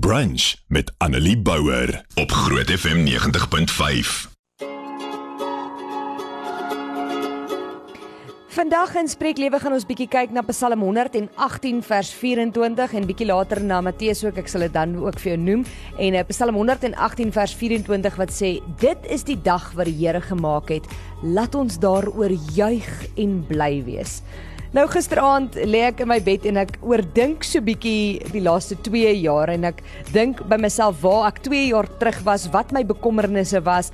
Brunch met Annelie Bouwer op Groot FM 90.5. Vandag in Spreeklewe gaan ons bietjie kyk na Psalm 118 vers 24 en bietjie later na Matteus ook ek sal dit dan ook vir jou noem en uh, Psalm 118 vers 24 wat sê dit is die dag wat die Here gemaak het laat ons daaroor juig en bly wees. Nou gisteraand lê ek in my bed en ek oordink so bietjie die laaste 2 jaar en ek dink by myself waar ek 2 jaar terug was, wat my bekommernisse was,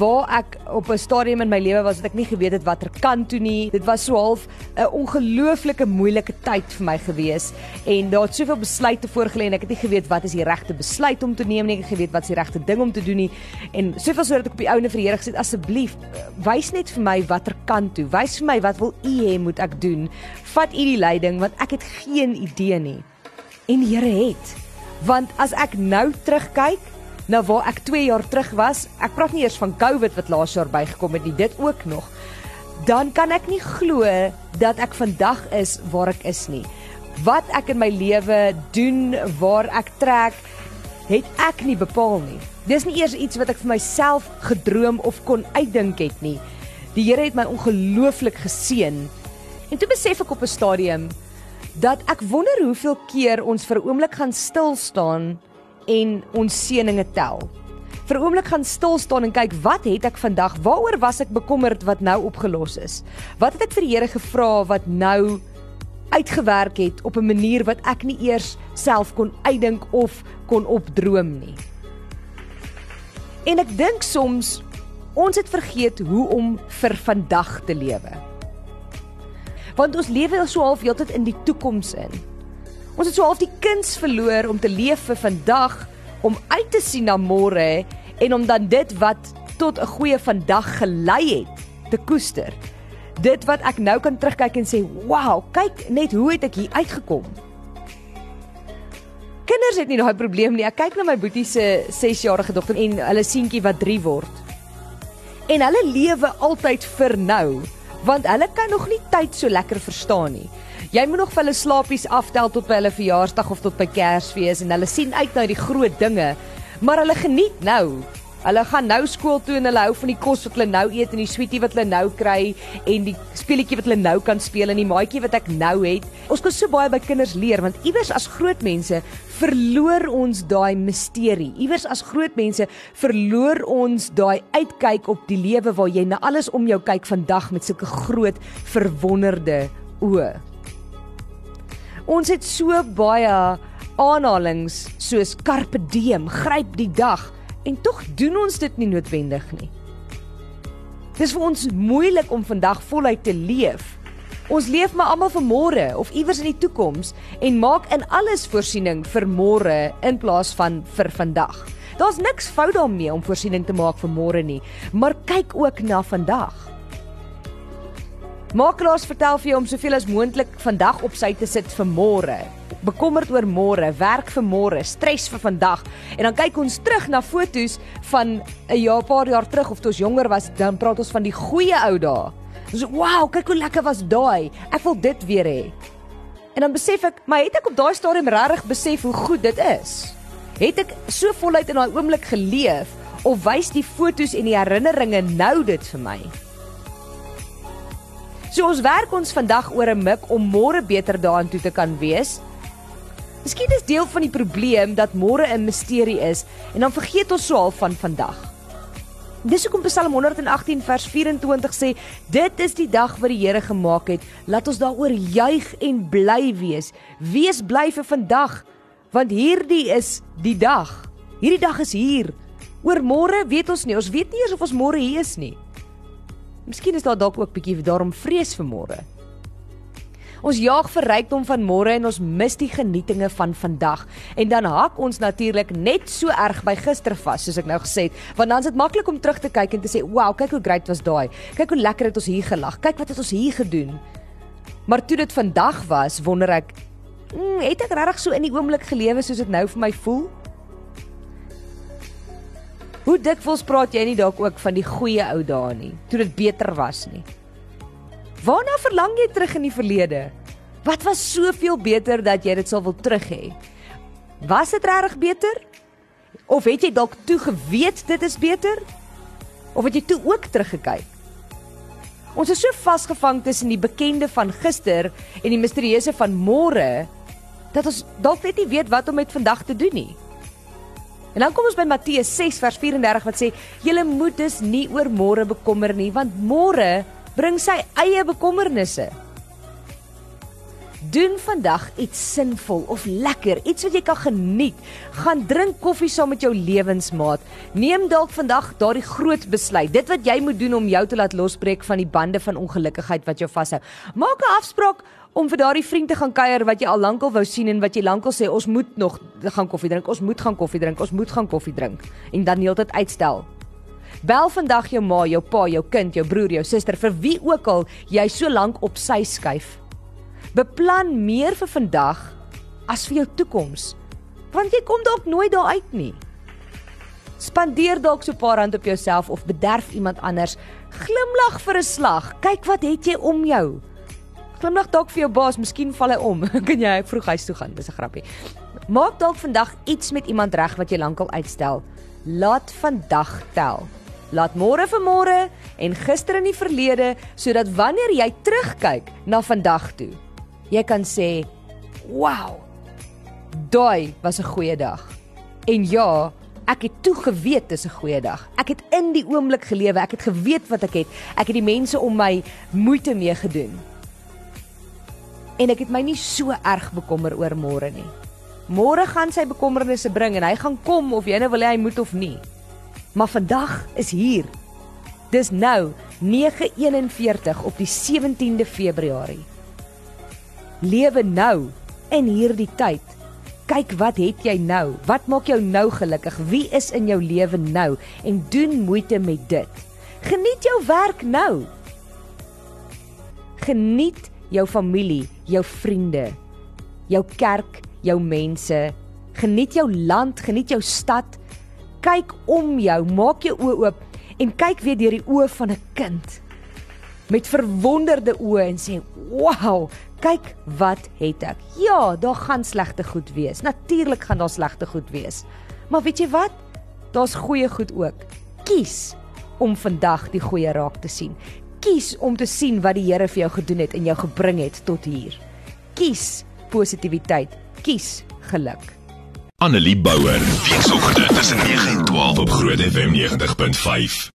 waar ek op 'n stadium in my lewe was wat ek nie geweet het watter kant toe nie. Dit was so half 'n ongelooflike moeilike tyd vir my gewees en daar het soveel besluite voorgelê en ek het nie geweet wat is die regte besluit om te neem nie, ek het geweet wat is die regte ding om te doen nie. En soveel sodat ek op die ouene vir die Here gesê het asseblief wys net vir my watter kant toe. Wys vir my wat wil U hê moet ek doen? Vat u die leiding want ek het geen idee nie. En die Here het. Want as ek nou terugkyk na waar ek 2 jaar terug was, ek praat nie eers van COVID wat laas jaar bygekom het nie, dit ook nog. Dan kan ek nie glo dat ek vandag is waar ek is nie. Wat ek in my lewe doen, waar ek trek, het ek nie bepaal nie. Dis nie eers iets wat ek vir myself gedroom of kon uitdink het nie. Die Here het my ongelooflik geseën En toe besef ek op 'n stadium dat ek wonder hoeveel keer ons vir 'n oomblik gaan stil staan en ons seëninge tel. Vir 'n oomblik gaan stil staan en kyk wat het ek vandag? Waaroor was ek bekommerd wat nou opgelos is? Wat het ek vir die Here gevra wat nou uitgewerk het op 'n manier wat ek nie eers self kon uitdink of kon opdroom nie. En ek dink soms ons het vergeet hoe om vir vandag te lewe want ons lewe so half heeltyd in die toekoms in. Ons het so half die kuns verloor om te leef vir vandag, om uit te sien na môre en om dan dit wat tot 'n goeie vandag gelei het te koester. Dit wat ek nou kan terugkyk en sê, "Wow, kyk net hoe het ek hier uitgekom." Kinders het nie daai probleem nie. Ek kyk na my boetie se 6-jarige dogter en hulle seentjie wat 3 word. En hulle lewe altyd vir nou want hulle kan nog nie tyd so lekker verstaan nie. Jy moet nog vir hulle slaapies aftel tot by hulle verjaarsdag of tot by Kersfees en hulle sien uit na die groot dinge, maar hulle geniet nou. Hulle gaan nou skool toe en hulle hou van die kos wat hulle nou eet en die sweetie wat hulle nou kry en die speletjie wat hulle nou kan speel en die maatjie wat ek nou het. Ons kan so baie by kinders leer want iewers as groot mense verloor ons daai misterie. Iewers as groot mense verloor ons daai uitkyk op die lewe waar jy na alles om jou kyk vandag met sulke groot verwonderde oë. Ons het so baie aanhalings soos carpe diem, gryp die dag en tog doen ons dit nie noodwendig nie. Dis vir ons moeilik om vandag voluit te leef Ons leef maar almal vir môre of iewers in die toekoms en maak in alles voorsiening vir môre in plaas van vir vandag. Daar's niks fout daarmee om voorsiening te maak vir môre nie, maar kyk ook na vandag. Makelaars vertel vir jou om soveel as moontlik vandag op sy te sit vir môre. Bekommerd oor môre, werk vir môre, stres vir vandag. En dan kyk ons terug na foto's van 'n jaar, paar jaar terug of toe ons jonger was, dan praat ons van die goeie ou dae. Ons so, wow, kyk hoe lekker was daai. Ek wil dit weer hê. En dan besef ek, maar het ek op daai stadium regtig besef hoe goed dit is? Het ek so voluit in daai oomblik geleef of wys die fotos en die herinneringe nou dit vir my? So ons werk ons vandag oor 'n mik om môre beter daaraan toe te kan wees. Miskien is deel van die probleem dat môre 'n misterie is en dan vergeet ons so half van vandag. Dis hoekom Psalm 118 vers 24 sê, dit is die dag wat die Here gemaak het. Laat ons daaroor juig en bly wees. Wees bly vir vandag, want hierdie is die dag. Hierdie dag is hier. Oor môre weet ons nie. Ons weet nie eers of ons môre hier is nie. Miskien is daar dalk ook bietjie daarom vrees vir môre. Ons jaag vir rykdom van môre en ons mis die genietinge van vandag. En dan hak ons natuurlik net so erg by gister vas, soos ek nou gesê het, want dan is dit maklik om terug te kyk en te sê, "Wow, kyk hoe great was daai. Kyk hoe lekker het ons hier gelag. Kyk wat het ons hier gedoen." Maar toe dit vandag was, wonder ek, mm, "Het ek regtig so in die oomblik gelewe soos dit nou vir my voel?" Hoe dikwels praat jy nie dalk ook van die goeie ou dae nie, toe dit beter was nie? Waarna verlang jy terug in die verlede? Wat was soveel beter dat jy dit sal wil terug hê? Was dit regtig beter? Of het jy dalk toe geweet dit is beter? Of het jy toe ook teruggekyk? Ons is so vasgevang tussen die bekende van gister en die misterieuse van môre dat ons dalk net nie weet wat om met vandag te doen nie. En dan kom ons by Matteus 6 vers 34 wat sê: "Julle moet dus nie oor môre bekommer nie, want môre bring sy eie bekommernisse." Doen vandag iets sinvol of lekker, iets wat jy kan geniet. Gaan drink koffie saam met jou lewensmaat. Neem dalk vandag daardie groot besluit. Dit wat jy moet doen om jou te laat losbreek van die bande van ongelukkigheid wat jou vashou. Maak 'n afspraak om vir daardie vriend te gaan kuier wat jy al lankal wou sien en wat jy lankal sê ons moet nog gaan koffie drink. Ons moet gaan koffie drink. Ons moet gaan koffie drink en dan heeltyd uitstel. Bel vandag jou ma, jou pa, jou kind, jou broer, jou suster vir wie ook al jy so lank op sy skuif. Beplan meer vir vandag as vir jou toekoms. Want jy kom dalk nooit daar uit nie. Spandeer dalk so 'n paar rand op jouself of bederf iemand anders. Glimlag vir 'n slag. Kyk wat het jy om jou. Glimlag dalk vir jou baas, miskien val hy om. kan jy vroeg huis toe gaan? Dis 'n grappie. Maak dalk vandag iets met iemand reg wat jy lankal uitstel. Laat vandag tel. Laat môre vir môre en gister in die verlede sodat wanneer jy terugkyk na vandag toe, jy kan sê, "Wow. Daai was 'n goeie dag." En ja, ek het toe geweet dis 'n goeie dag. Ek het in die oomblik gelewe. Ek het geweet wat ek het. Ek het die mense om my moeite mee gedoen. En ek het my nie so erg bekommer oor môre nie. Môre gaan sy bekommernisse bring en hy gaan kom of jy nou wil hy moet of nie. Maar vandag is hier. Dis nou 9:41 op die 17de Februarie lewe nou in hierdie tyd. Kyk wat het jy nou? Wat maak jou nou gelukkig? Wie is in jou lewe nou en doen moeite met dit. Geniet jou werk nou. Geniet jou familie, jou vriende, jou kerk, jou mense. Geniet jou land, geniet jou stad. Kyk om jou, maak jou oë oop en kyk weer deur die oë van 'n kind met verwonderde oë en sê, "Wow, kyk wat het ek." Ja, daar gaan slegte goed wees. Natuurlik gaan daar slegte goed wees. Maar weet jy wat? Daar's goeie goed ook. Kies om vandag die goeie raak te sien. Kies om te sien wat die Here vir jou gedoen het en jou gebring het tot hier. Kies positiwiteit. Kies geluk. Annelie Bouwer, weekoggend tussen 9 en 12 op Groot FM 90.5.